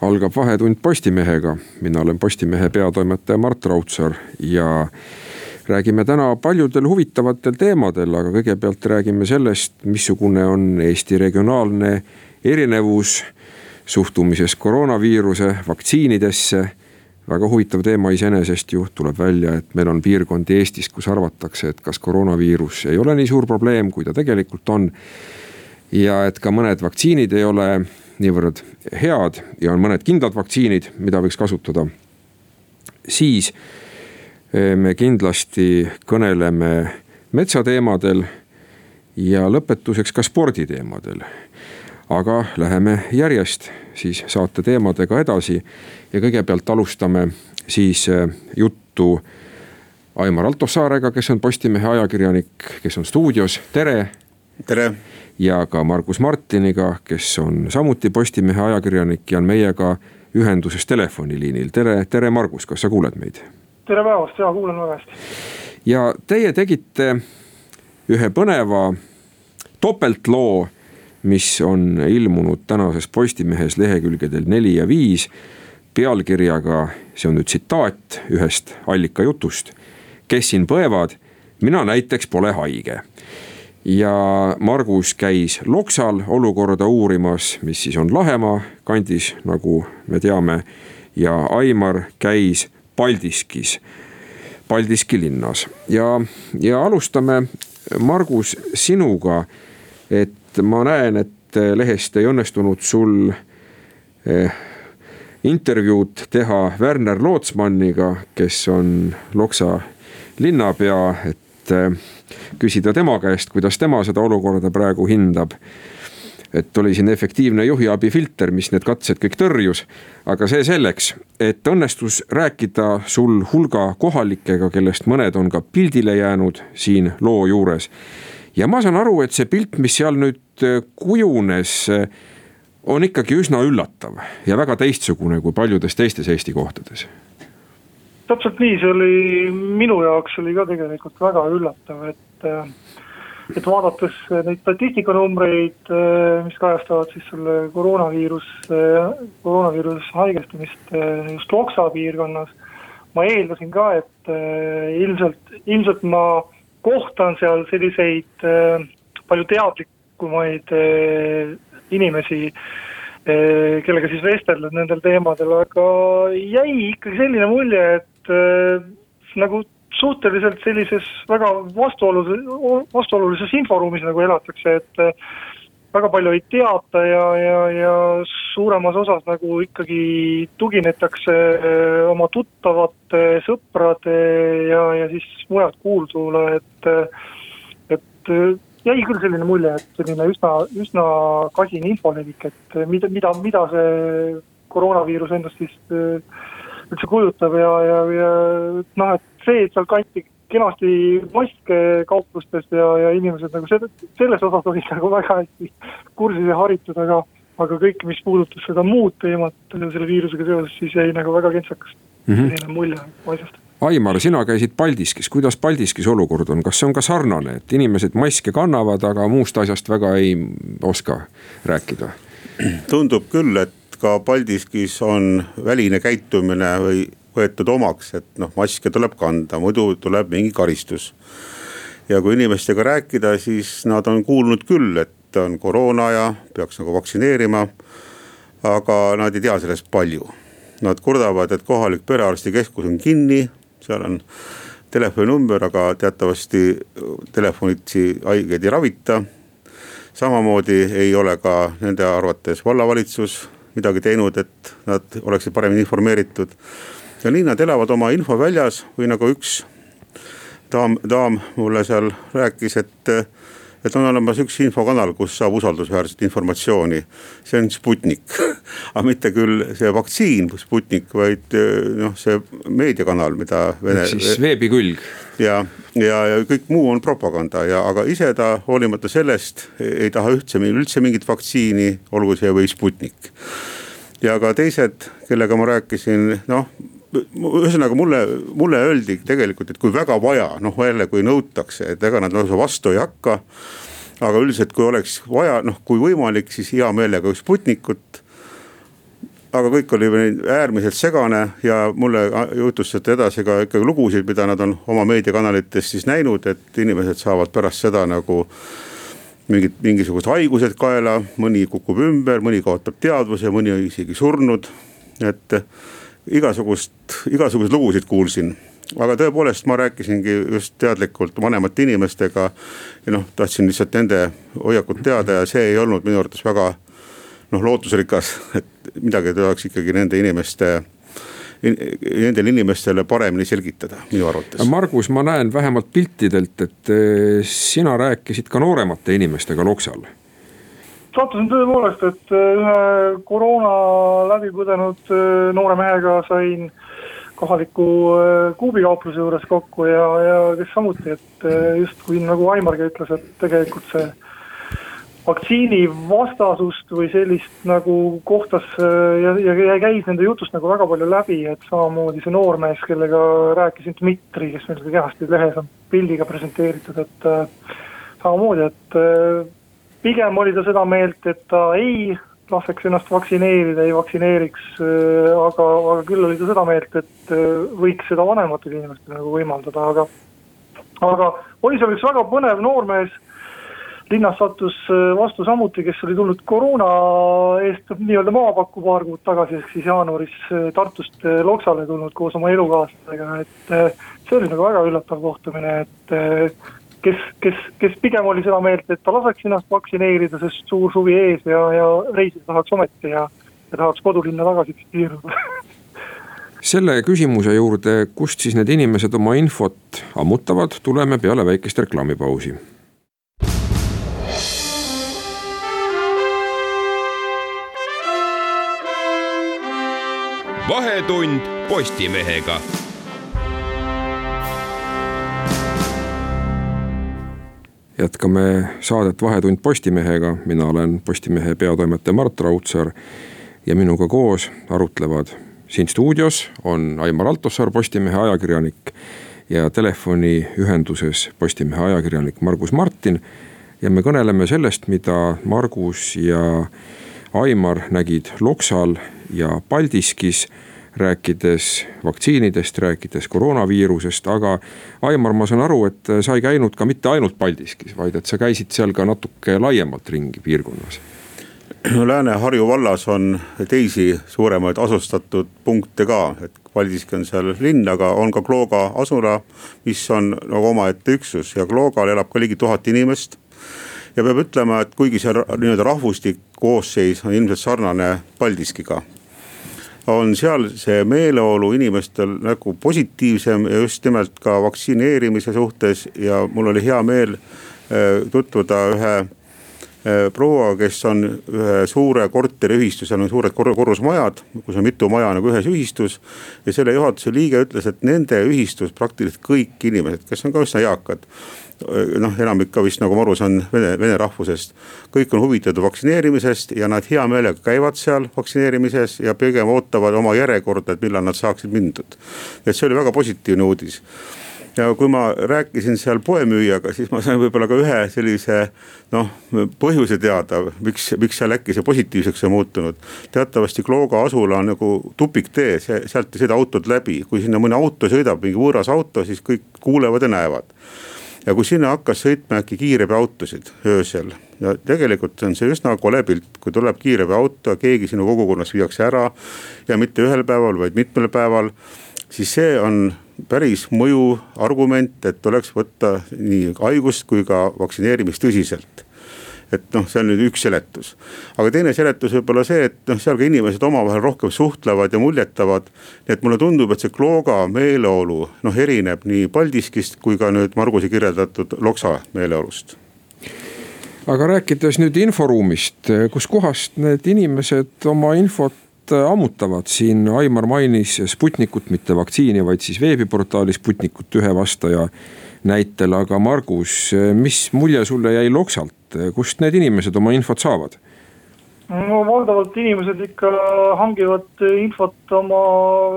algab Vahetund Postimehega, mina olen Postimehe peatoimetaja Mart Raudsaar ja räägime täna paljudel huvitavatel teemadel, aga kõigepealt räägime sellest, missugune on Eesti regionaalne erinevus suhtumises koroonaviiruse vaktsiinidesse. väga huvitav teema iseenesest ju, tuleb välja, et meil on piirkondi Eestis, kus arvatakse, et kas koroonaviirus ei ole nii suur probleem, kui ta tegelikult on. ja et ka mõned vaktsiinid ei ole niivõrd head ja on mõned kindlad vaktsiinid, mida võiks kasutada. siis eh, me kindlasti kõneleme metsateemadel ja lõpetuseks ka sporditeemadel. aga läheme järjest siis saate teemadega edasi ja kõigepealt alustame siis eh, juttu Aimar Altosaarega, kes on Postimehe ajakirjanik, kes on stuudios, tere. tere ja ka Margus Martiniga, kes on samuti Postimehe ajakirjanik ja on meiega ühenduses telefoniliinil. tere, tere Margus, kas sa kuuled meid? tere päevast, jaa kuulen väga hästi. ja teie tegite ühe põneva topeltloo, mis on ilmunud tänases Postimehes lehekülgedel neli ja viis pealkirjaga, see on nüüd tsitaat ühest allikajutust. kes siin põevad, mina näiteks pole haige ja Margus käis Loksal olukorda uurimas, mis siis on Lahemaa kandis, nagu me teame. ja Aimar käis Paldiskis, Paldiski linnas ja, ja alustame, Margus, sinuga. et ma näen, et lehest ei õnnestunud sul eh, intervjuud teha Werner Lootsmanniga, kes on Loksa linnapea, et eh, küsida tema käest, kuidas tema seda olukorda praegu hindab et oli siin efektiivne juhiabi filter, mis need katsed kõik tõrjus. aga see selleks, et õnnestus rääkida sul hulga kohalikega, kellest mõned on ka pildile jäänud siin loo juures. ja ma saan aru, et see pilt, mis seal nüüd äh, kujunes, äh, on ikkagi üsna üllatav ja väga teistsugune kui paljudes teistes Eesti kohtades täpselt nii, see oli minu jaoks oli ka tegelikult väga üllatav, et, et vaadates neid statistikanumbreid, mis kajastavad siis selle koroonaviirus, koroonaviiruse haigestumist just Loksa piirkonnas. ma eeldasin ka, et ilmselt, ilmselt ma kohtan seal selliseid palju teadlikumaid inimesi kellega siis vestelnud nendel teemadel, aga jäi ikkagi selline mulje, et äh, nagu suhteliselt sellises väga vastuolulises, vastuolulises inforuumis nagu elatakse, et äh, väga palju ei teata ja, ja, ja suuremas osas nagu ikkagi tuginetakse äh, oma tuttavate, sõprade ja, ja siis mujalt kuuldule, et, et jäi küll selline mulje, et selline üsna, üsna kasin infolevik, et mida, mida, mida see koroonaviirus endast siis äh, üldse kujutab ja, ja, ja noh, et see, et seal kanti kenasti maske kauplustes ja, ja inimesed nagu selle, selles osas olid nagu väga hästi kursis ja haritud, aga, aga kõik, mis puudutas seda muud teemat selle viirusega seoses, siis jäi nagu väga kentsakas mm -hmm. selline mulje asjast. Aimar, sina käisid Paldiskis, kuidas Paldiskis olukord on, kas see on ka sarnane, et inimesed maske kannavad, aga muust asjast väga ei oska rääkida? tundub küll, et ka Paldiskis on väline käitumine või võetud omaks, et noh, maske tuleb kanda, muidu tuleb mingi karistus. ja kui inimestega rääkida, siis nad on kuulnud küll, et on koroona ja peaks nagu vaktsineerima. aga nad ei tea sellest palju. Nad kurdavad, et kohalik perearstikeskus on kinni, seal on telefoninumber, aga teatavasti telefonitsi haigeid ei ravita samamoodi ei ole ka nende arvates vallavalitsus midagi teinud, et nad oleksid paremini informeeritud. ja nii nad elavad oma infoväljas või nagu üks daam, daam mulle seal rääkis, et, et on olemas üks infokanal, kus saab usaldusväärset informatsiooni, see on Sputnik aga mitte küll see vaktsiin Sputnik, vaid noh, see meediakanal, mida Vene. siis veebikülg. ja, ja, ja kõik muu on propaganda ja, aga ise ta hoolimata sellest ei taha üldse, üldse mingit vaktsiini, olgu see või Sputnik. ja ka teised, kellega ma rääkisin, noh ühesõnaga mulle, mulle öeldi tegelikult, et kui väga vaja, noh jälle kui nõutakse, et ega nad lausa vastu ei hakka. aga üldiselt, kui oleks vaja, noh kui võimalik, siis hea meelega Sputnikut. aga kõik oli äärmiselt segane ja mulle jutustati edasi ka ikkagi lugusid, mida nad on oma meediakanalites siis näinud, et inimesed saavad pärast seda nagu mingid, mingisugused haigused kaela, mõni kukub ümber, mõni kaotab teadvuse, mõni on isegi surnud, et igasugust, igasuguseid lugusid kuulsin aga tõepoolest, ma rääkisingi just teadlikult vanemate inimestega ja noh, tahtsin lihtsalt nende hoiakut teada ja see ei olnud minu arvates väga noh, lootusrikas, et midagi tuleks ikkagi nende inimeste nendele inimestele paremini selgitada, minu arvates. Margus, ma näen vähemalt piltidelt, et eh, sina rääkisid ka nooremate inimestega Loksal sattusin tõepoolest, et äh, ühe koroona läbi põdenud äh, noore mehega sain kohaliku äh, kuubikaupluse juures kokku ja, ja kes samuti, et justkui nagu Aimargi ütles, et tegelikult see vaktsiini vastasust või sellist nagu kohtas ja, ja käis nende jutust nagu väga palju läbi, et samamoodi see noormees, kellega rääkisin, Dmitri, kes meil ka kehasti lehes on pildiga presenteeritud, et samamoodi, et pigem oli ta seda meelt, et ta ei laseks ennast vaktsineerida, ei vaktsineeriks, äh, aga, aga küll oli ta seda meelt, et äh, võiks seda vanematele inimestele nagu võimaldada, aga. aga oli seal üks väga põnev noormees, linnas sattus äh, vastu samuti, kes oli tulnud koroona eest nii-öelda maapakku paar kuud tagasi, ehk siis jaanuaris Tartust Loksale tulnud koos oma elukaaslasega, et see oli nagu väga üllatav kohtumine, et kes, kes, kes pigem oli seda meelt, et ta laseks ennast vaktsineerida, sest suur suvi ees ja, ja reisida tahaks ometi ja, ja tahaks kodulinna tagasi tiiruda selle küsimuse juurde, kust siis need inimesed oma infot ammutavad, tuleme peale väikest reklaamipausi. vahetund Postimehega jätkame saadet Vahetund Postimehega, mina olen Postimehe peatoimetaja Mart Raudsaar. ja minuga koos arutlevad siin stuudios on Aimar Altosaar, Postimehe ajakirjanik. ja telefoniühenduses Postimehe ajakirjanik Margus Martin. ja me kõneleme sellest, mida Margus ja Aimar nägid Loksal ja Paldiskis rääkides vaktsiinidest, rääkides koroonaviirusest, aga Aimar, ma saan aru, et sa ei käinud ka mitte ainult Paldiskis, vaid et sa käisid seal ka natuke laiemalt ringi piirkonnas. Lääne-Harju vallas on teisi suuremaid asustatud punkte ka, et Paldiski on seal linn, aga on ka Klooga asula, mis on nagu omaette üksus ja Kloogal elab ka ligi tuhat inimest ja peab ütlema, et kuigi see nii-öelda rahvustik koosseis on ilmselt sarnane Paldiskiga on seal see meeleolu inimestel nagu positiivsem ja just nimelt ka vaktsineerimise suhtes ja mul oli hea meel äh, tutvuda ühe proua, kes on ühe suure korteriühistu, seal on suured korrusmajad, kus on mitu maja nagu ühes ühistus. ja selle juhatuse liige ütles, et nende ühistus praktiliselt kõik inimesed, kes on ka üsna eakad noh, enamik ka vist nagu ma aru saan, vene, vene rahvusest. kõik on huvitatud vaktsineerimisest ja nad hea meelega käivad seal vaktsineerimises ja pigem ootavad oma järjekorda, et millal nad saaksid mindud. et see oli väga positiivne uudis ja kui ma rääkisin seal poemüüjaga, siis ma sain võib-olla ka ühe sellise noh, põhjuse teada, miks, miks seal äkki see positiivseks on muutunud. teatavasti Klooga asula on nagu tupiktee, see, sealt ei sõida autod läbi, kui sinna mõni auto sõidab, mingi võõras auto, siis kõik kuulevad ja näevad ja kui sinna hakkas sõitma äkki kiirabiautosid öösel ja tegelikult on see üsna kole pilt, kui tuleb kiirabiauto, keegi sinu kogukonnas viiakse ära ja mitte ühel päeval, vaid mitmel päeval. siis see on päris mõju argument, et tuleks võtta nii haigust kui ka vaktsineerimist tõsiselt et noh, see on nüüd üks seletus. aga teine seletus võib olla see, et noh, seal ka inimesed omavahel rohkem suhtlevad ja muljetavad. nii et mulle tundub, et see Klooga meeleolu noh, erineb nii Paldiskist kui ka nüüd Marguse kirjeldatud Loksa meeleolust aga rääkides nüüd inforuumist, kuskohast need inimesed oma infot ammutavad, siin Aimar mainis Sputnikut, mitte vaktsiini, vaid siis veebiportaali Sputnikut ühe vastaja näitel, aga Margus, mis mulje sulle jäi Loksalt, kust need inimesed oma infot saavad? no valdavalt inimesed ikka hangivad infot oma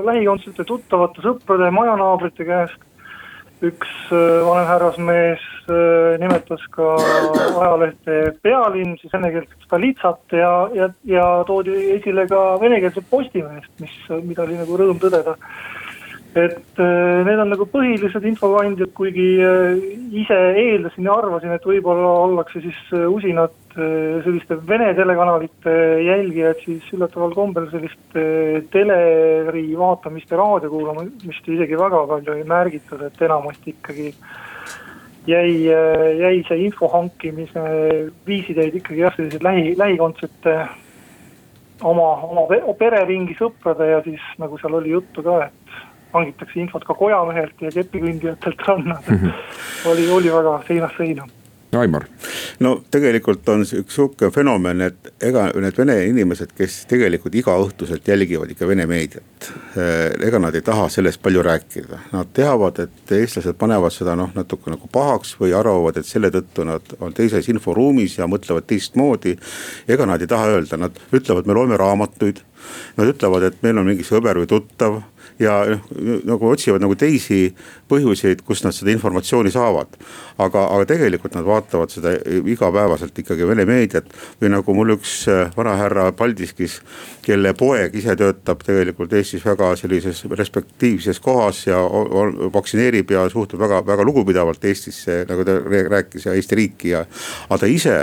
lähikondsete, tuttavate, sõprade, majanaabrite käest. Üks äh, vanem härrasmees äh, nimetas ka ajalehte Pealinn, siis venekeelset Stolitsat ja, ja, ja toodi esile ka venekeelset Postimeest, mis, mida oli nagu rõõm tõdeda et äh, need on nagu põhilised infokandjad, kuigi äh, ise eeldasin ja arvasin, et võib-olla ollakse siis äh, usinad selliste Vene telekanalite jälgijad, siis üllataval kombel sellist teleri vaatamist ja raadio kuulamist isegi väga palju ei märgitud, et enamasti ikkagi jäi, jäi see info hankimise viisid jäid ikkagi jah, sellised lähi, lähikondsete oma, oma pereringi sõprade ja siis nagu seal oli juttu ka, et hangitakse infot ka kojamehelt ja kepikõndijatelt rannal. -hmm. oli, oli väga seinast seina Aimar. no tegelikult on üks sihuke fenomen, et ega need vene inimesed, kes tegelikult igaõhtuselt jälgivad ikka vene meediat. Eh, ega nad ei taha sellest palju rääkida, nad teavad, et eestlased panevad seda noh, natuke nagu pahaks või arvavad, et selle tõttu nad on teises inforuumis ja mõtlevad teistmoodi. ega nad ei taha öelda, nad ütlevad, me loeme raamatuid. Nad ütlevad, et meil on mingi sõber või tuttav ja noh, nagu otsivad nagu teisi põhjuseid, kust nad seda informatsiooni saavad. aga, aga tegelikult nad vaatavad seda igapäevaselt ikkagi Vene meediat või nagu mul üks äh, vanahärra Paldiskis, kelle poeg ise töötab tegelikult Eestis väga sellises respektiivses kohas ja vaktsineerib ja suhtub väga, väga lugupidavalt Eestisse, nagu ta rääkis ja Eesti riiki ja. aga ta ise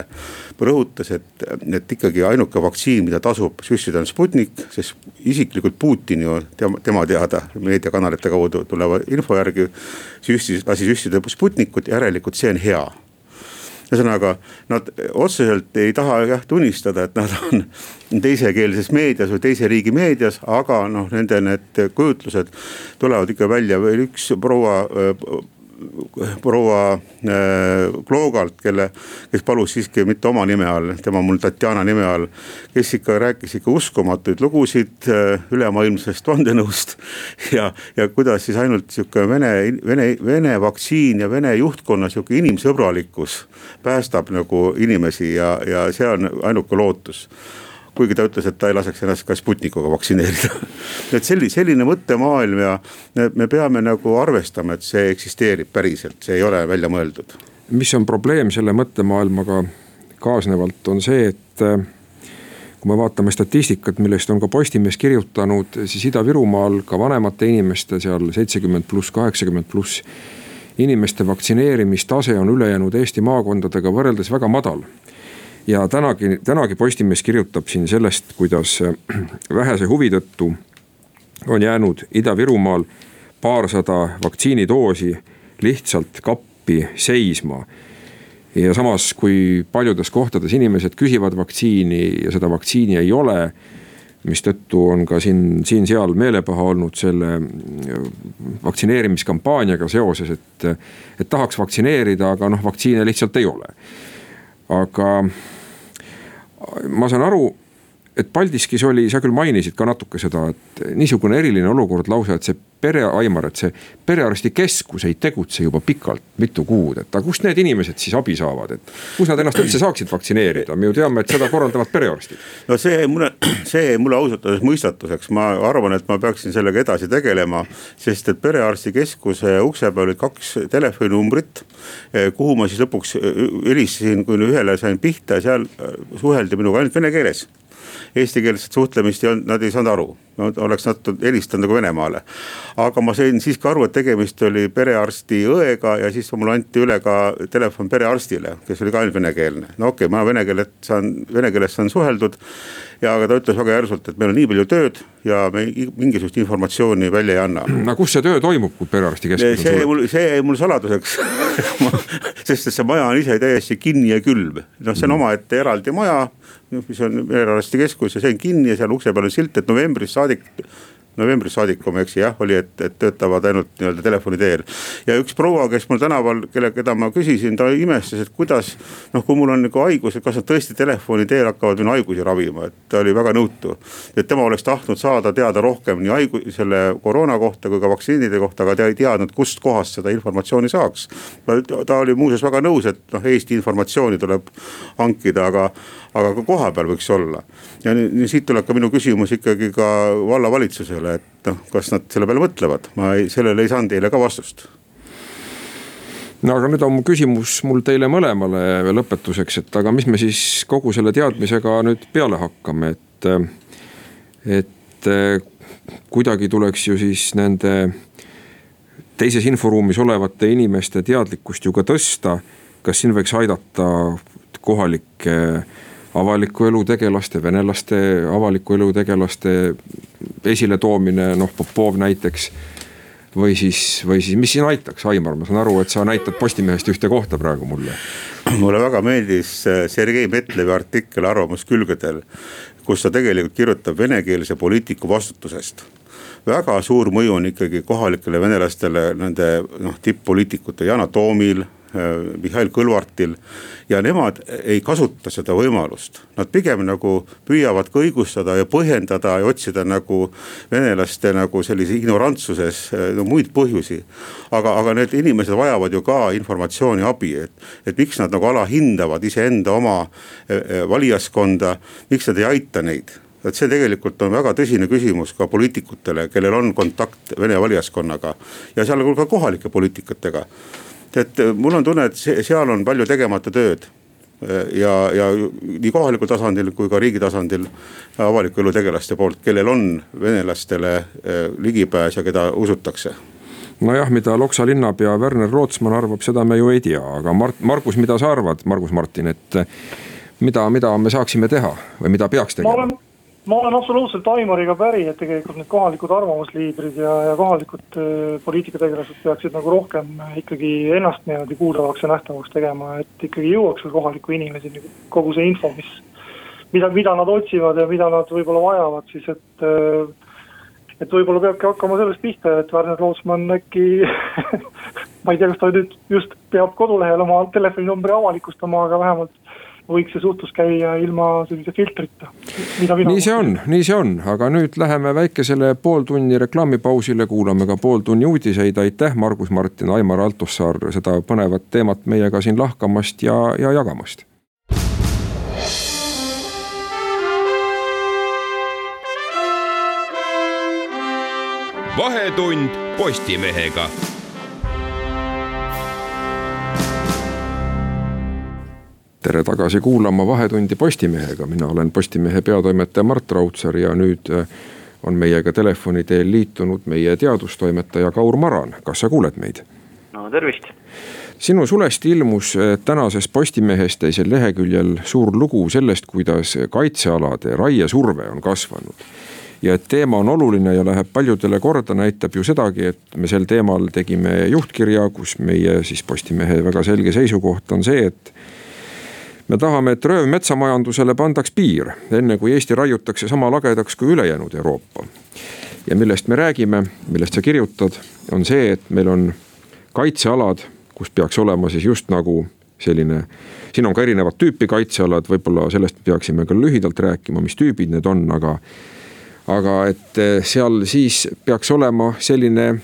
rõhutas, et, et ikkagi ainuke vaktsiin, mida tasub süstida on Sputnik, sest isiklikult Putin ju tema, tema teada meediakanalite kaudu tuleva info järgi süstis, lasi süstida Sputnikut, järelikult see on hea. Ühesõnaga nad otseselt ei taha jah tunnistada, et nad on teisekeelses meedias või teise riigi meedias, aga noh, nende need kujutlused tulevad ikka välja, veel üks proua proua äh, Kloogalt, kelle, kes palus siiski mitte oma nime all, tema mul Tatjana nime all. kes ikka rääkis ikka uskumatuid lugusid äh, ülemaailmsest vandenõust ja, ja kuidas siis ainult sihuke Vene, Vene, Vene vaktsiin ja Vene juhtkonna sihuke inimsõbralikkus päästab nagu inimesi ja, ja see on ainuke lootus kuigi ta ütles, et ta ei laseks ennast ka Sputnikuga vaktsineerida et selline, selline mõttemaailm ja me peame nagu arvestama, et see eksisteerib päriselt, see ei ole välja mõeldud. mis on probleem selle mõttemaailmaga kaasnevalt, on see, et äh, kui me vaatame statistikat, millest on ka Postimees kirjutanud, siis Ida-Virumaal ka vanemate inimeste seal seitsekümmend pluss, kaheksakümmend pluss inimeste vaktsineerimistase on ülejäänud Eesti maakondadega võrreldes väga madal ja tänagi, tänagi Postimees kirjutab siin sellest, kuidas äh, vähese huvi tõttu on jäänud Ida-Virumaal paarsada vaktsiinidoosi lihtsalt kappi seisma. ja samas, kui paljudes kohtades inimesed küsivad vaktsiini ja seda vaktsiini ei ole mistõttu on ka siin, siin-seal meelepaha olnud selle äh, vaktsineerimiskampaaniaga seoses, et, et tahaks vaktsineerida, aga noh, vaktsiine lihtsalt ei ole. Aga ma saan aru, et Paldiskis oli, sa küll mainisid ka natuke seda, et niisugune eriline olukord lausa, et see pere, Aimar, et see perearstikeskus ei tegutse juba pikalt, mitu kuud, et aga kust need inimesed siis abi saavad, et. kus nad ennast üldse saaksid vaktsineerida, me ju teame, et seda korraldavad perearstid. no see mulle, see mulle ausalt öeldes mõistatuseks, ma arvan, et ma peaksin sellega edasi tegelema. sest et perearstikeskuse ukse peal olid kaks telefoninumbrit, eh, kuhu ma siis lõpuks eh, helistasin, kui ühele sain pihta seal eh, suheldi minuga ainult vene keeles eestikeelset suhtlemist ei olnud, nad ei saanud aru. no oleks natuke helistanud nagu Venemaale. aga ma sain siiski aru, et tegemist oli perearsti õega ja siis mulle anti üle ka telefon perearstile, kes oli ka ainult venekeelne. no okei okay,, ma vene keelet saan, vene keeles saan suheldud. ja aga ta ütles väga järsult, et meil on nii palju tööd ja me mingisugust informatsiooni välja ei anna. no kus see töö toimub, kui perearstikeskus on see mul, see jäi mul saladuseks sest et see maja on ise täiesti kinni ja külm, noh, see on omaette eraldi maja noh, mis on merearsti keskus ja see on kinni ja seal ukse peal on silt, et novembrist saadik novembrist saadik, kui ma ei eksi, jah, oli, et, et töötavad ainult nii-öelda telefoni teel. ja üks proua, kes mul tänaval, kelle, keda ma küsisin, ta imestas, et kuidas noh, kui mul on nagu haigus, et kas nad tõesti telefoni teel hakkavad minu haigusi ravima, et ta oli väga nõutu. et tema oleks tahtnud saada teada rohkem nii haigu-, selle koroona kohta kui ka vaktsiinide kohta, aga ta ei teadnud, kustkohast seda informatsiooni saaks. ta oli muuseas väga nõus, et noh, Eesti informatsiooni tuleb hankida, aga, aga ka kohapeal võiks olla. ja nii, nii siit tuleb ka minu küsimus ikkagi ka vallavalitsusele, et noh, kas nad selle peale mõtlevad, ma ei, sellele ei saanud eile ka vastust no aga nüüd on mu küsimus mul teile mõlemale lõpetuseks, et aga mis me siis kogu selle teadmisega nüüd peale hakkame, et. et kuidagi tuleks ju siis nende teises inforuumis olevate inimeste teadlikkust ju ka tõsta. kas siin võiks aidata kohalike avaliku elu tegelaste, venelaste avaliku elu tegelaste esiletoomine, noh Popov näiteks või siis, või siis, mis siin aitaks, Aimar, ma saan aru, et sa näitad Postimehest ühte kohta praegu mulle. mulle väga meeldis äh, Sergei Metlevi artikkel Arvamuskülgedel, kus ta tegelikult kirjutab venekeelse poliitiku vastutusest väga suur mõju on ikkagi kohalikele venelastele, nende noh tipp-poliitikute Yana Toomil Mihhail Kõlvartil. ja nemad ei kasuta seda võimalust, nad pigem nagu püüavad ka õigustada ja põhjendada ja otsida nagu venelaste nagu sellise ignorantsuses äh, no, muid põhjusi. aga, aga need inimesed vajavad ju ka informatsiooni, abi, et, et miks nad nagu alahindavad iseenda oma äh, valijaskonda, miks nad ei aita neid et see tegelikult on väga tõsine küsimus ka poliitikutele, kellel on kontakt Vene valijaskonnaga ja sealhulgas ka kohalike poliitikutega et mul on tunne, et seal on palju tegemata tööd ja, ja nii kohalikul tasandil kui ka riigi tasandil avaliku elu tegelaste poolt, kellel on venelastele eh, ligipääs ja keda usutakse nojah, mida Loksa linnapea Werner Rootsman arvab, seda me ju ei tea, aga Mart, Margus, mida sa arvad, Margus Martin, et mida, mida me saaksime teha või mida peaks tegema? Ma olen absoluutselt Aimariga päri, et tegelikult need kohalikud arvamusliidrid ja, ja kohalikud äh, poliitikategelased peaksid nagu rohkem ikkagi ennast niimoodi kuuldavaks ja nähtavaks tegema, et ikkagi jõuaks veel kohaliku inimeseni kogu see info, mis. mida, mida nad otsivad ja mida nad võib-olla vajavad siis, et äh, et võib-olla peabki hakkama sellest pihta, et Werner Lootsmann äkki ma ei tea, kas ta nüüd just peab kodulehel oma telefoninumbri avalikustama, aga vähemalt võiks see suhtlus käia ilma sellise filtrita. nii see on, nii see on, aga nüüd läheme väikesele pooltunni reklaamipausile, kuulame ka pooltunni uudiseid, aitäh, Margus Martin, Aimar Altussaar seda põnevat teemat meiega siin lahkamast ja, ja jagamast. vahetund Postimehega tere tagasi kuulama Vahetundi Postimehega, mina olen Postimehe peatoimetaja Mart Raudsaar ja nüüd äh, on meiega telefoni teel liitunud meie teadustoimetaja Kaur Maran, kas sa kuuled meid? no tervist. sinu sulest ilmus äh, tänases Postimehes teisel leheküljel suur lugu sellest, kuidas kaitsealade raiesurve on kasvanud ja et teema on oluline ja läheb paljudele korda, näitab ju sedagi, et me sel teemal tegime juhtkirja, kus meie siis Postimehe väga selge seisukoht on see, et me tahame, et röövmetsamajandusele pandaks piir, enne kui Eesti raiutakse sama lagedaks kui ülejäänud Euroopa. ja millest me räägime, millest sa kirjutad, on see, et meil on kaitsealad, kus peaks olema siis just nagu selline. siin on ka erinevat tüüpi kaitsealad, võib-olla sellest peaksime ka lühidalt rääkima, mis tüübid need on, aga. aga et eh, seal siis peaks olema selline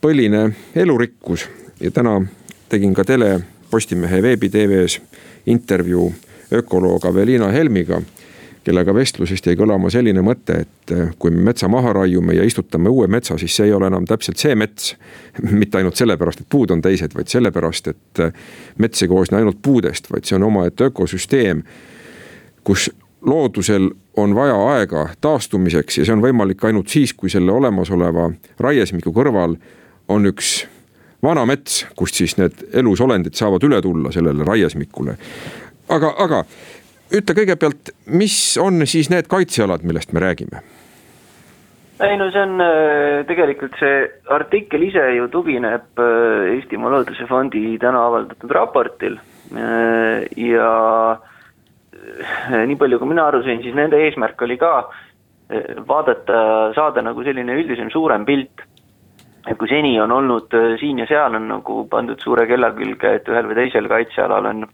põline elurikkus ja täna tegin ka tele Postimehe veebi tv-s intervjuu ökoloog Aveliina Helmiga kellega vestlusest jäi kõlama selline mõte, et eh, kui me metsa maha raiume ja istutame uue metsa, siis see ei ole enam täpselt see mets. mitte ainult sellepärast, et puud on teised, vaid sellepärast, et eh, mets ei koosne ainult puudest, vaid see on omaette ökosüsteem. kus loodusel on vaja aega taastumiseks ja see on võimalik ainult siis, kui selle olemasoleva raiesmiku kõrval on üks vana mets, kust siis need elusolendid saavad üle tulla sellele raiesmikule. aga, aga ütle kõigepealt, mis on siis need kaitsealad, millest me räägime? ei no see on äh, tegelikult see artikkel ise ju tugineb äh, Eestimaa Looduse Fondi täna avaldatud raportil äh, ja nii palju, kui mina aru sain, siis nende eesmärk oli ka vaadata, saada nagu selline üldisem suurem pilt. Et kui seni on olnud siin ja seal on nagu pandud suure kella külge, et ühel või teisel kaitsealal on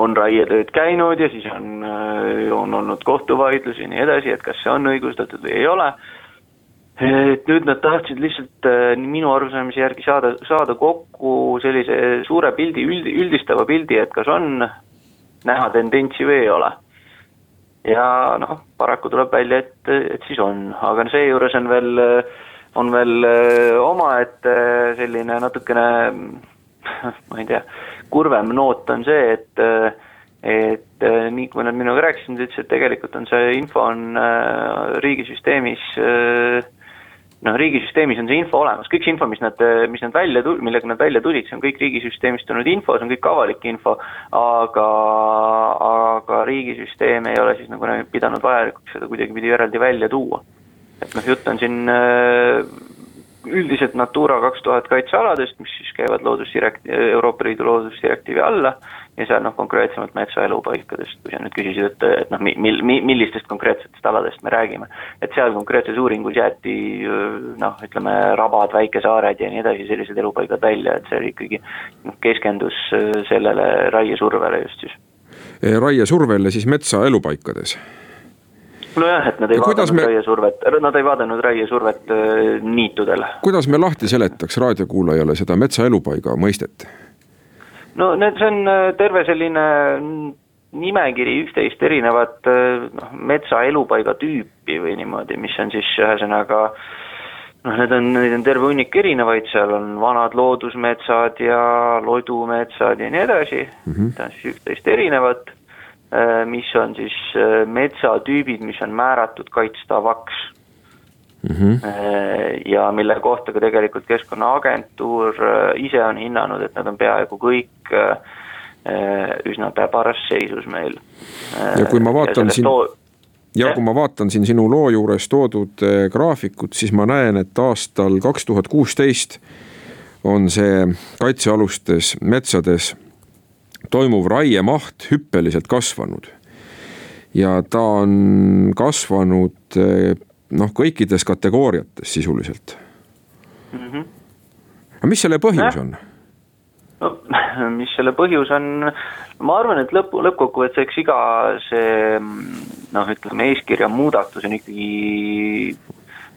on raietööd käinud ja siis on, on olnud kohtuvaidlusi ja nii edasi, et kas see on õigustatud või ei ole et nüüd nad tahtsid lihtsalt äh, minu arusaamise järgi saada, saada kokku sellise suure pildi, üldi, üldistava pildi, et kas on näha tendentsi või ei ole. ja noh, paraku tuleb välja, et, et siis on, aga seejuures on veel, on veel äh, omaette selline natukene ma ei tea, kurvem noot on see, et et nii kui nad minuga rääkisid, nad ütlesid, et tegelikult on see info on riigisüsteemis äh, noh, riigisüsteemis on see info olemas, kõik see info, mis nad, mis nad välja tul-, millega nad välja tulid, see on kõik riigisüsteemist tulnud info, see on kõik avalik info, aga, aga riigisüsteem ei ole siis nagu pidanud vajalikuks seda kuidagipidi eraldi välja tuua. Et noh, jutt on siin äh, üldiselt Natura kaks tuhat kaitsealadest, mis siis käivad loodusdirekt-, Euroopa Liidu loodusdirektiivi alla ja seal noh, konkreetsemalt metsaelupaikadest, kui sa nüüd küsisid, et, et noh, mil-, mi-, millistest konkreetsetest aladest me räägime. et seal konkreetses uuringus jäeti noh, ütleme rabad, väikesaared ja nii edasi, sellised elupaigad välja, et see ikkagi noh, keskendus sellele raiesurvele just siis. raiesurvele siis metsaelupaikades nojah, et nad ei ja vaadanud me... raiesurvet, nad ei vaadanud raiesurvet niitudel. kuidas me lahti seletaks raadiokuulajale seda metsaelupaiga mõistet? no need, see on äh, terve selline nimekiri üksteist erinevat äh, noh, metsa elupaiga tüüpi või niimoodi, mis on siis ühesõnaga noh, need on, neid on terve hunnik erinevaid, seal on vanad loodusmetsad ja lodumetsad ja nii edasi mm, -hmm. ta on siis üksteist erinevat, äh, mis on siis metsatüübid, mis on määratud kaitstavaks mm. -hmm. ja mille kohta ka tegelikult Keskkonnaagentuur äh, ise on hinnanud, et nad on peaaegu kõik äh, üsna täbaras seisus meil. ja kui ma vaatan siin too... ja kui ma vaatan siin sinu loo juures toodud graafikut, siis ma näen, et aastal kaks tuhat kuusteist on see kaitsealustes metsades toimuv raiemaht hüppeliselt kasvanud. ja ta on kasvanud noh, kõikides kategooriates sisuliselt mm. -hmm. aga mis selle põhjus on? no mis selle põhjus on, ma arvan, et lõpu, lõppkokkuvõttes iga see noh, ütleme eeskirja muudatus on ikkagi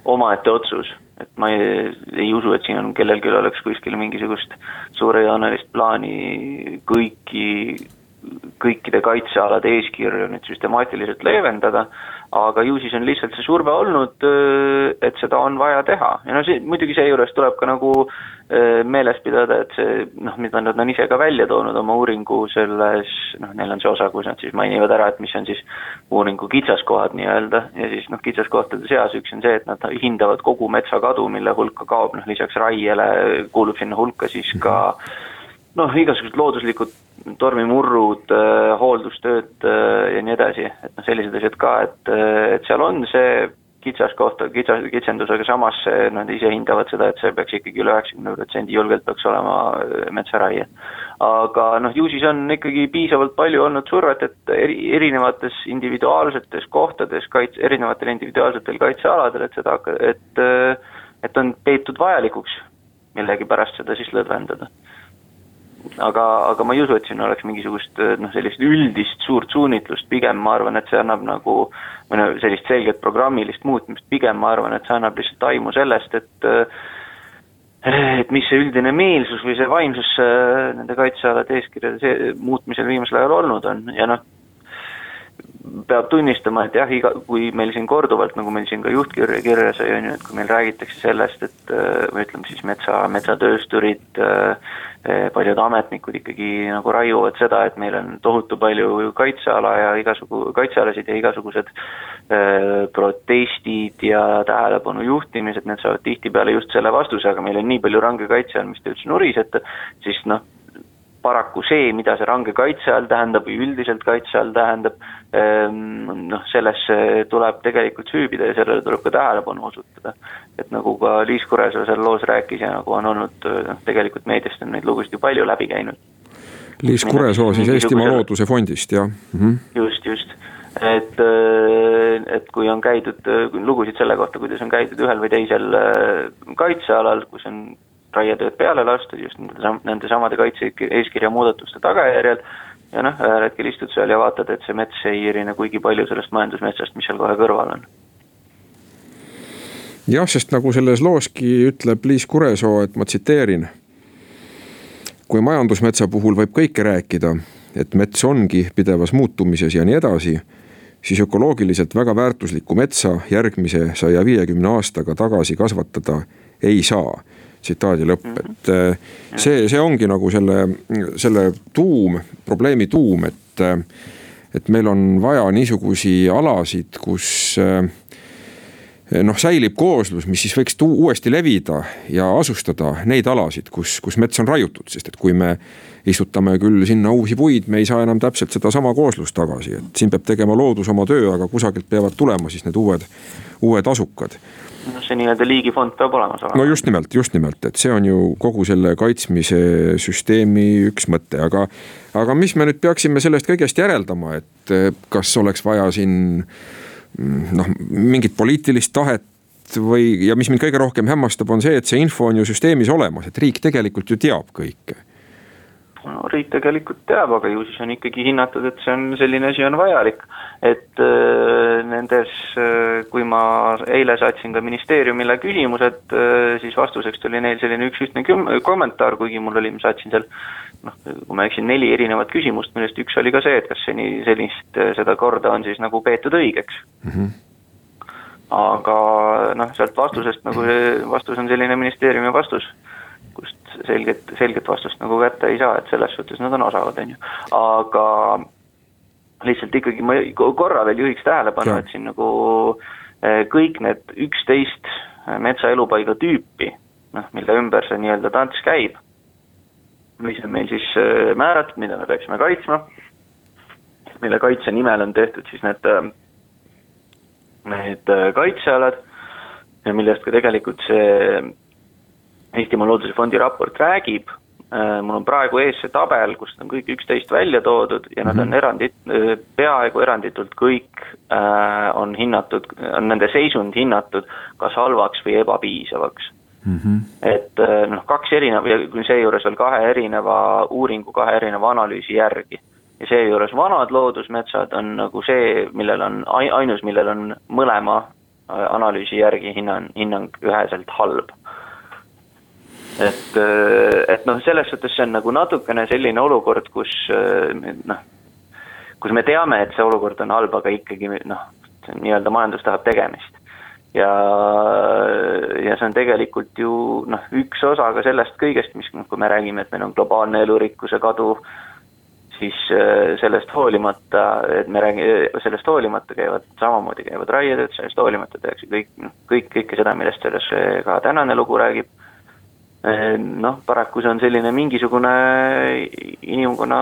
omaette otsus, et ma ei, ei usu, et siin on kellelgi oleks kuskil mingisugust suurejoonelist plaani kõiki, kõikide kaitsealade eeskirju nüüd süstemaatiliselt leevendada aga ju siis on lihtsalt see surve olnud, et seda on vaja teha. Ja no see, muidugi seejuures tuleb ka nagu meeles pidada, et see noh, mida nad on ise ka välja toonud oma uuringu selles, noh, neil on see osa, kus nad siis mainivad ära, et mis on siis uuringu kitsaskohad nii-öelda. Ja siis noh, kitsaskohtade seas üks on see, et nad hindavad kogu metsakadu, mille hulka kaob noh, lisaks raiele kuulub sinna hulka siis ka noh, igasugused looduslikud tormimurrud, äh, hooldustööd äh, ja nii edasi, et noh, sellised asjad ka, et, äh, et seal on see kitsaskoht, kitsas, kitsendus, aga samas nad ise hindavad seda, et see peaks ikkagi üle üheksakümne protsendi julgelt peaks olema metsaraie. aga noh, ju siis on ikkagi piisavalt palju olnud survet, et eri, erinevates individuaalsetes kohtades kaits-, erinevatel individuaalsetel kaitsealadel, et seda, et et on peetud vajalikuks millegipärast seda siis lõdvendada aga, aga ma ei usu, et siin oleks mingisugust noh, sellist üldist suurt suunitlust, pigem ma arvan, et see annab nagu või no sellist selget programmilist muutmist, pigem ma arvan, et see annab lihtsalt aimu sellest, et et mis see üldine meelsus või see vaimsus nende kaitsealade eeskirjade muutmisel viimasel ajal olnud on. Ja noh, peab tunnistama, et jah, iga, kui meil siin korduvalt, nagu meil siin ka juhtkirja kirjas oli, on ju, et kui meil räägitakse sellest, et või ütleme siis metsa, metsatöösturid, paljud ametnikud ikkagi nagu raiuvad seda, et meil on tohutu palju kaitseala ja igasugu, kaitsealasid ja igasugused äh, protestid ja tähelepanu juhtimised, need saavad tihtipeale just selle vastuse, aga meil on nii palju range kaitse all, mis te üldse nurisete, siis noh, paraku see, mida see range kaitse all tähendab või üldiselt kaitse all tähendab, ehm, noh, sellesse tuleb tegelikult süübida ja sellele tuleb ka tähelepanu osutada. et nagu ka Liis Kuresoo seal loos rääkis ja nagu on olnud, noh, tegelikult meediast on neid lugusid ju palju läbi käinud. Liis Kuresoo siis Eestimaa Looduse Fondist, jah mm? -hmm. just, just et, et kui on käidud lugusid selle kohta, kuidas on käidud ühel või teisel kaitsealal, kus on raietööd peale lastud just nende, samade kaitse-eeskirja muudatuste tagajärjel ja noh, ühel hetkel istud seal ja vaatad, et see mets ei erine kuigi palju sellest majandusmetsast, mis seal kohe kõrval on. jah, sest nagu selles looski ütleb Liis Kuresoo, et ma tsiteerin. kui majandusmetsa puhul võib kõike rääkida, et mets ongi pidevas muutumises ja nii edasi, siis ökoloogiliselt väga väärtuslikku metsa järgmise saja viiekümne aastaga tagasi kasvatada ei saa tsitaadi lõpp, mhm. et äh, see, see ongi nagu selle, selle tuum, probleemi tuum, et. Äh, et meil on vaja niisugusi alasid, kus äh, noh, säilib kooslus, mis siis võiks uuesti levida ja asustada neid alasid, kus, kus mets on raiutud, sest et kui me istutame küll sinna uusi puid, me ei saa enam täpselt sedasama kooslust tagasi, et siin peab tegema loodus oma töö, aga kusagilt peavad tulema siis need uued, uued asukad noh, see nii-öelda liigifond peab olemas olema. no just nimelt, just nimelt, et see on ju kogu selle kaitsmise süsteemi üks mõte, aga. aga mis me nüüd peaksime sellest kõigest järeldama, et eh, kas oleks vaja siin mm, noh, mingit poliitilist tahet või, ja mis mind kõige rohkem hämmastab, on see, et see info on ju süsteemis olemas, et riik tegelikult ju teab kõike no riik tegelikult teab, aga ju siis on ikkagi hinnatud, et see on, selline asi on vajalik. et äh, nendes äh,, kui ma eile saatsin ka ministeeriumile küsimused äh,, siis vastuseks tuli neil selline üks ühtne kommentaar, kuigi mul oli, ma saatsin seal noh, kui ma ei eksi, neli erinevat küsimust, millest üks oli ka see, et kas seni sellist, seda korda on siis nagu peetud õigeks mm. -hmm aga noh, sealt vastusest nagu see vastus on selline ministeeriumi vastus selget, selget vastust nagu kätte ei saa, et selles suhtes nad on osavad, on ju, aga lihtsalt ikkagi ma korra veel juhiks tähelepanu, et siin nagu eh, kõik need üksteist metsaelupaiga tüüpi, noh, mille ümber see nii-öelda tants käib, mis on meil siis eh, määratud, mida me peaksime kaitsma, mille kaitse nimel on tehtud siis need, eh, need kaitsealad ja millest ka tegelikult see Eestimaa Looduse Fondi raport räägib, äh, mul on praegu ees see tabel, kust on kõik üksteist välja toodud ja nad mm -hmm. on mhm. erandit, äh, peaaegu eranditult kõik äh, on hinnatud, on nende seisund hinnatud kas halvaks või ebapiisavaks mm. -hmm. et noh, kaks erineva ja seejuures veel kahe erineva uuringu, kahe erineva analüüsi järgi. ja seejuures vanad loodusmetsad on nagu see, millel on ainus, millel on mõlema analüüsi järgi hinnang, hinnang üheselt halb et, äh, et noh, selles suhtes see on nagu natukene selline olukord, kus äh, noh, kus me teame, et see olukord on halb, aga ikkagi noh, nii-öelda majandus tahab tegemist. ja, ja see on tegelikult ju noh, üks osa ka sellest kõigest, mis noh, kui me räägime, et meil on globaalne elurikkuse kadu, siis äh, sellest hoolimata, et me räägime, sellest hoolimata käivad, samamoodi käivad raietööd, sellest hoolimata tehakse kõik, noh, kõik, kõike seda, millest selles ka tänane lugu räägib noh, paraku see on selline mingisugune inimkonna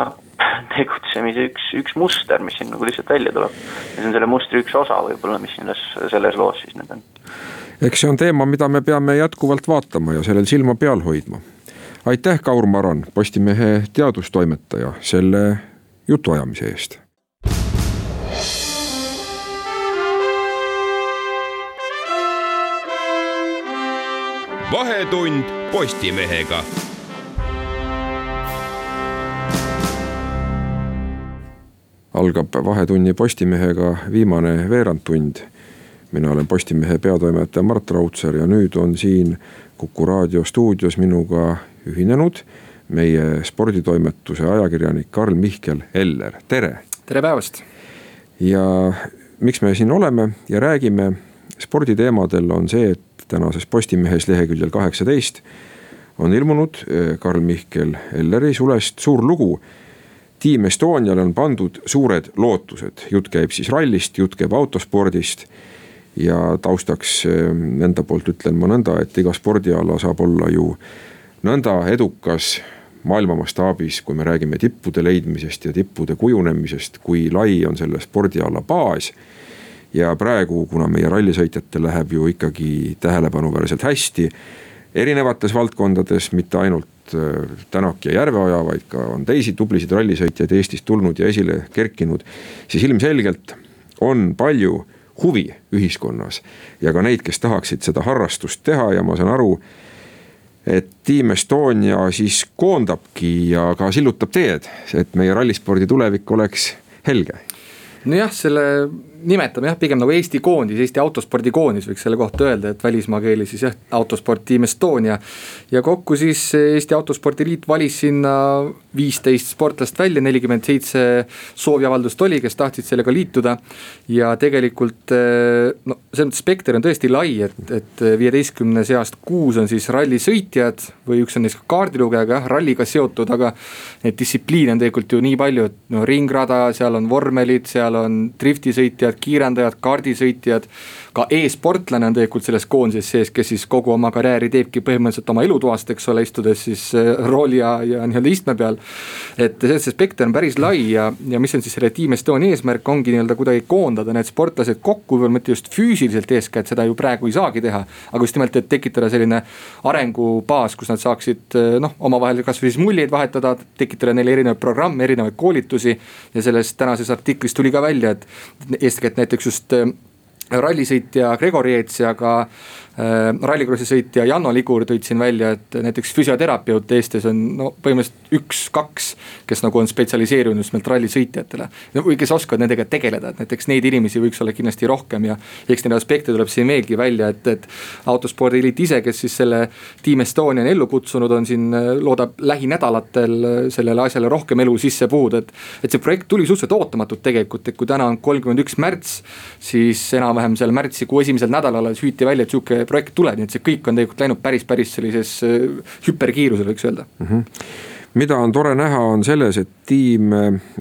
tegutsemise üks, üks muster, mis siin nagu lihtsalt välja tuleb. ja see on selle mustri üks osa võib-olla, mis selles, selles loos siis nüüd on. eks see on teema, mida me peame jätkuvalt vaatama ja sellel silma peal hoidma. aitäh, Kaur Maran, Postimehe teadustoimetaja, selle jutuajamise eest vahetund Postimehega. algab Vahetunni Postimehega viimane veerandtund. mina olen Postimehe peatoimetaja Mart Raudsaar ja nüüd on siin Kuku raadio stuudios minuga ühinenud meie sporditoimetuse ajakirjanik Karl Mihkel Eller, tere. tere päevast. ja miks me siin oleme ja räägime sporditeemadel on see, et tänases Postimehes leheküljel kaheksateist on ilmunud eh, Karl Mihkel Elleri sulest suur lugu. tiim Estoniale on pandud suured lootused, jutt käib siis rallist, jutt käib autospordist. ja taustaks eh, enda poolt ütlen ma nõnda, et iga spordiala saab olla ju nõnda edukas maailma mastaabis, kui me räägime tippude leidmisest ja tippude kujunemisest, kui lai on selle spordiala baas ja praegu, kuna meie rallisõitjatel läheb ju ikkagi tähelepanuväärselt hästi erinevates valdkondades, mitte ainult äh, Tänak ja Järveoja, vaid ka on teisi tublisid rallisõitjaid Eestist tulnud ja esile kerkinud. siis ilmselgelt on palju huvi ühiskonnas ja ka neid, kes tahaksid seda harrastust teha ja ma saan aru, et Team Estonia siis koondabki ja ka sillutab teed, et meie rallispordi tulevik oleks helge. nojah, selle nimetame jah, pigem nagu Eesti koondis, Eesti autospordi koondis võiks selle kohta öelda, et välismaa keeles siis jah, autosport Team Estonia. ja kokku siis Eesti Autospordi Liit valis sinna viisteist sportlast välja, nelikümmend seitse sooviavaldust oli, kes tahtsid sellega liituda. ja tegelikult eh, no selles mõttes spekter on tõesti lai, et, et viieteistkümne seast kuus on siis rallisõitjad või üks on neist ka kaardilugejaga jah, ralliga seotud, aga. Neid distsipliine on tegelikult ju nii palju, et no ringrada, seal on vormelid, seal on driftisõitjad kiirendajad, kaardisõitjad. ka e-sportlane on tegelikult selles koondises sees, kes siis kogu oma karjääri teebki põhimõtteliselt oma elutoast, eks ole, istudes siis äh, rooli ja, ja nii-öelda istme peal. et see spekter on päris lai ja, ja mis on siis selle Team Estonia eesmärk, ongi nii-öelda kuidagi koondada need sportlased kokku, võib-olla mitte just füüsiliselt eeskätt, seda ju praegu ei saagi teha. aga just nimelt, et tekitada selline arengubaas, kus nad saaksid äh, noh, omavahel kasvõi siis muljeid vahetada, tekitada neile erinevaid programme, erinevaid koolitusi. ja sellest tänases artiklis tuli ka välja, et eeskätt näiteks just äh, rallisõitja Gregor Jeets ja ka äh, rallikrossi sõitja Janno Ligur tõid siin välja, et näiteks füsioterapeut Eestis on no põhimõtteliselt üks-kaks, kes nagu on spetsialiseerunud just nimelt rallisõitjatele. või kes oskavad nendega tegeleda, et näiteks neid inimesi võiks olla kindlasti rohkem ja eks neid aspekte tuleb siin veelgi välja, et, et autospordiliit ise, kes siis selle Team Estonia on ellu kutsunud, on siin, äh, loodab lähinädalatel äh, sellele asjale rohkem elu sisse puhuda, et. et see projekt tuli suhteliselt ootamatult tegelikult, et kui täna on kolmkümmend üks märts, siis enam-vähem seal märtsikuu esimesel nädalal alles hüüti välja, et sihuke projekt tuleb, nii et see kõik on tegelikult läinud päris, päris sellises äh, hüperkiirusel, võiks öelda mm. -hmm. mida on tore näha, on selles, et tiim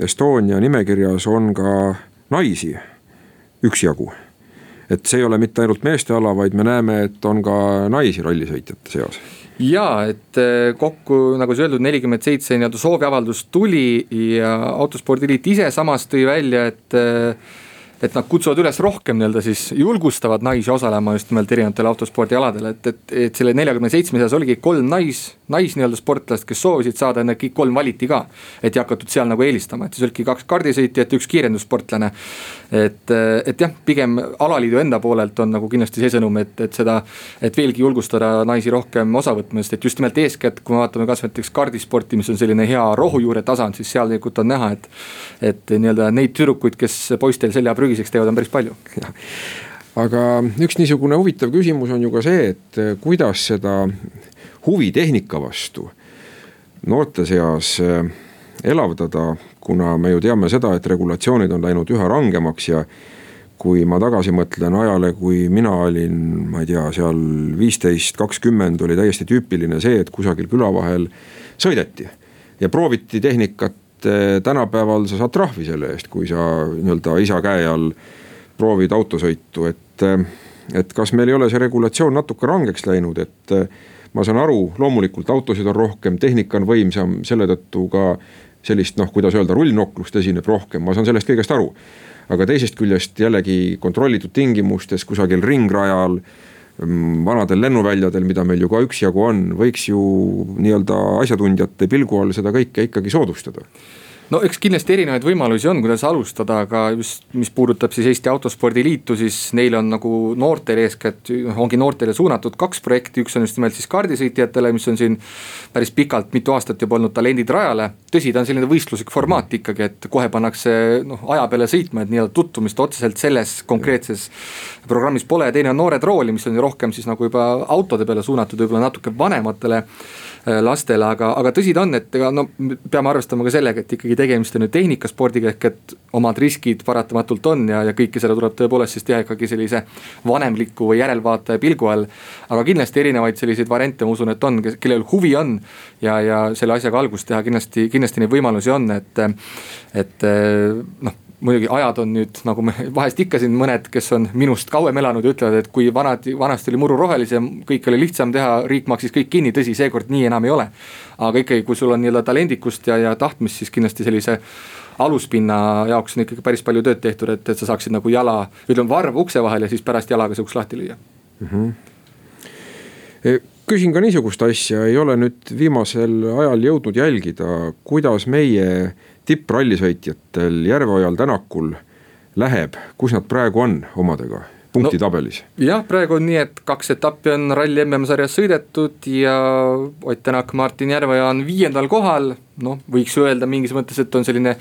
Estonia nimekirjas on ka naisi üksjagu. et see ei ole mitte ainult meeste ala, vaid me näeme, et on ka naisi rallisõitjate seas ja et äh, kokku, nagu sai öeldud, nelikümmend seitse nii-öelda sooviavaldust tuli ja autospordiliit ise samas tõi välja, et äh, et nad kutsuvad üles rohkem nii-öelda siis julgustavad naisi osalema just nimelt erinevatel autospordialadel, et, et, et selle neljakümne seitsme seas oligi kolm nais, nais nii-öelda sportlast, kes soovisid saada, need kõik kolm valiti ka. et ei hakatud seal nagu eelistama, et siis olidki kaks kaardisõitjat ja üks kiirendussportlane. et, et jah, pigem alaliidu enda poolelt on nagu kindlasti see sõnum, et, et seda, et veelgi julgustada naisi rohkem osa võtma, sest et just nimelt eeskätt, kui me vaatame kasvõi näiteks kaardisporti, mis on selline hea rohujuure tasand, siis seal tegelikult on näha, et. et nii-öelda neid tüdrukuid, kes poistel selja prügiseks teevad, on päris palju. aga üks niisugune huvitav küsimus on ju ka see, et kuidas seda huvi tehnika vastu noorte seas eh, elavdada, kuna me ju teame seda, et regulatsioonid on läinud üha rangemaks ja kui ma tagasi mõtlen ajale, kui mina olin, ma ei tea, seal viisteist, kakskümmend oli täiesti tüüpiline see, et kusagil küla vahel sõideti ja prooviti tehnikat tänapäeval sa saad trahvi selle eest, kui sa nii-öelda isa käe all proovid autosõitu, et. et kas meil ei ole see regulatsioon natuke rangeks läinud, et ma saan aru, loomulikult autosid on rohkem, tehnika on võimsam, selle tõttu ka sellist noh, kuidas öelda, rullnoklust esineb rohkem, ma saan sellest kõigest aru. aga teisest küljest jällegi kontrollitud tingimustes kusagil ringrajal Mm, vanadel lennuväljadel, mida meil ju ka üksjagu on, võiks ju nii-öelda asjatundjate pilgu all seda kõike ikkagi soodustada no eks kindlasti erinevaid võimalusi on, kuidas alustada, aga just, mis puudutab siis Eesti Autospordi Liitu, siis neil on nagu noortele eeskätt, ongi noortele suunatud kaks projekti, üks on just nimelt siis kaardisõitjatele, mis on siin päris pikalt, mitu aastat juba olnud talendid rajale. tõsi, ta on selline võistluslik formaat ikkagi, et kohe pannakse noh aja peale sõitma, et nii-öelda tutvumist otseselt selles konkreetses programmis pole ja teine on Noored rooli, mis on rohkem siis nagu juba autode peale suunatud, võib-olla natuke vanematele Äh, lastele, aga, aga tõsi ta on, et ega no peame arvestama ka sellega, et ikkagi tegemist on ju tehnikaspordiga ehk et omad riskid paratamatult on ja, ja kõike seda tuleb tõepoolest siis teha ikkagi sellise vanemliku või järelvaataja pilgu all. aga kindlasti erinevaid selliseid variante, ma usun, et on, kellel huvi on ja, ja selle asjaga algust teha kindlasti, kindlasti neid võimalusi on, et, et noh muidugi ajad on nüüd nagu me vahest ikka siin mõned, kes on minust kauem elanud, ütlevad, et kui vanad, vanasti oli muru rohelisem, kõik oli lihtsam teha, riik maksis kõik kinni, tõsi, seekord nii enam ei ole. aga ikkagi, kui sul on nii-öelda talendikust ja, ja tahtmist, siis kindlasti sellise aluspinna jaoks on ikkagi päris palju tööd tehtud, et, et sa saaksid nagu jala, ütleme varv ukse vahel ja siis pärast jalaga see uks lahti lüüa mm. -hmm. küsin ka niisugust asja, ei ole nüüd viimasel ajal jõudnud jälgida, kuidas meie tipprallisõitjatel Järveojal, Tänakul läheb, kus nad praegu on omadega? Punktitabelis no,. jah, praegu on nii, et kaks etappi on ralli MM-sarjas sõidetud ja Ott Tänak, Martin Järveoja on viiendal kohal. noh, võiks öelda mingis mõttes, et on selline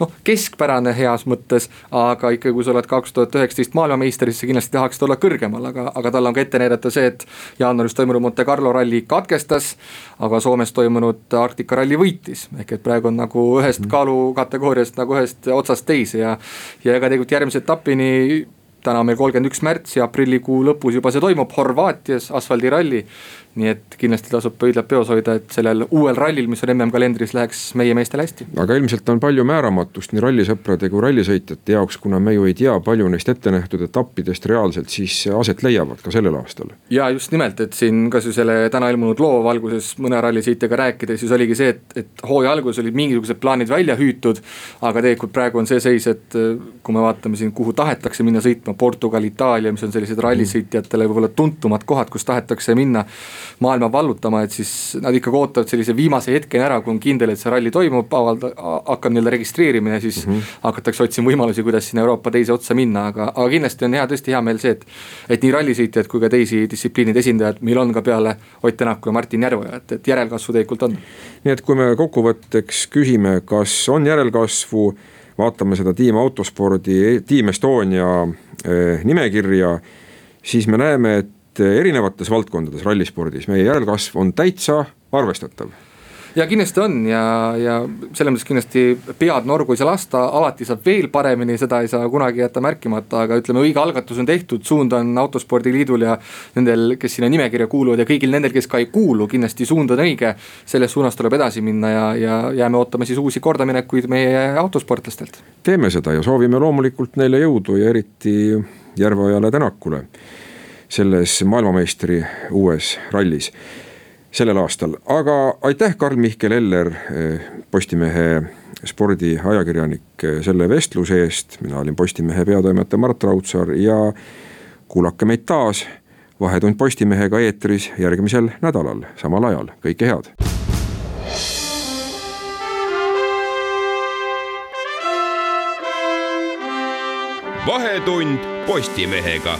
noh, keskpärane heas mõttes, aga ikkagi, kui sa oled kaks tuhat üheksateist maailmameister, siis sa kindlasti tahaksid olla kõrgemal, aga, aga tal on ka ette näidata see, et jaanuaris toimunud Monte Carlo ralli katkestas. aga Soomes toimunud Arktika ralli võitis, ehk et praegu on nagu ühest mhm. kaalukategooriast nagu ühest otsast teise ja. ja ega tegelikult järgmise etapini täna meil kolmkümmend üks märts ja aprillikuu lõpus juba see toimub Horvaatias, asfaldiralli nii et kindlasti tasub pöidlad peos hoida, et sellel uuel rallil, mis on MM-kalendris, läheks meie meestel hästi. aga ilmselt on palju määramatust nii rallisõprade kui rallisõitjate jaoks, kuna me ju ei tea, palju neist ette nähtud etappidest reaalselt siis aset leiavad ka sellel aastal. ja just nimelt, et siin kas või selle täna ilmunud loo valguses mõne rallisõitjaga rääkides, siis oligi see, et, et hooaja alguses olid mingisugused plaanid välja hüütud. aga tegelikult praegu on see seis, et kui me vaatame siin, kuhu tahetakse minna sõitma, Portugal, Itaalia, mis on sellised rallisõitjatele võib-olla tuntumad kohad, kus tahetakse minna maailma vallutama, et siis nad ikkagi ootavad sellise viimase hetkeni ära, kui on kindel, et see ralli toimub, avalda-, hakkab nii-öelda registreerimine, siis mm -hmm. hakatakse otsima võimalusi, kuidas sinna Euroopa teise otsa minna, aga, aga kindlasti on hea, tõesti hea meel see, et. et nii rallisõitjad kui ka teisi distsipliinide esindajad meil on ka peale Ott Tänaku ja Martin Järveoja, et, et järelkasvu tegelikult on. nii et kui me kokkuvõtteks küsime, kas on järelkasvu, vaatame seda Team Autospordi, Team Estonia eh, nimekirja siis me näeme, et et erinevates valdkondades rallispordis meie järelkasv on täitsa arvestatav ja kindlasti on ja, ja selles mõttes kindlasti pead norgu ei saa lasta, alati saab veel paremini, seda ei saa kunagi jätta märkimata, aga ütleme, õige algatus on tehtud, suund on autospordiliidul ja. Nendel, kes sinna nimekirja kuuluvad ja kõigil nendel, kes ka ei kuulu, kindlasti suund on õige. selles suunas tuleb edasi minna ja, ja jääme ootama siis uusi kordaminekuid meie autosportlastelt. teeme seda ja soovime loomulikult neile jõudu ja eriti Järveojale Tänakule selles maailmameistri uues rallis sellel aastal, aga aitäh, Karl-Mihkel Eller, Postimehe spordiajakirjanik selle vestluse eest, mina olin Postimehe peatoimetaja Mart Raudsaar ja kuulake meid taas. vahetund Postimehega eetris järgmisel nädalal, samal ajal, kõike head. vahetund Postimehega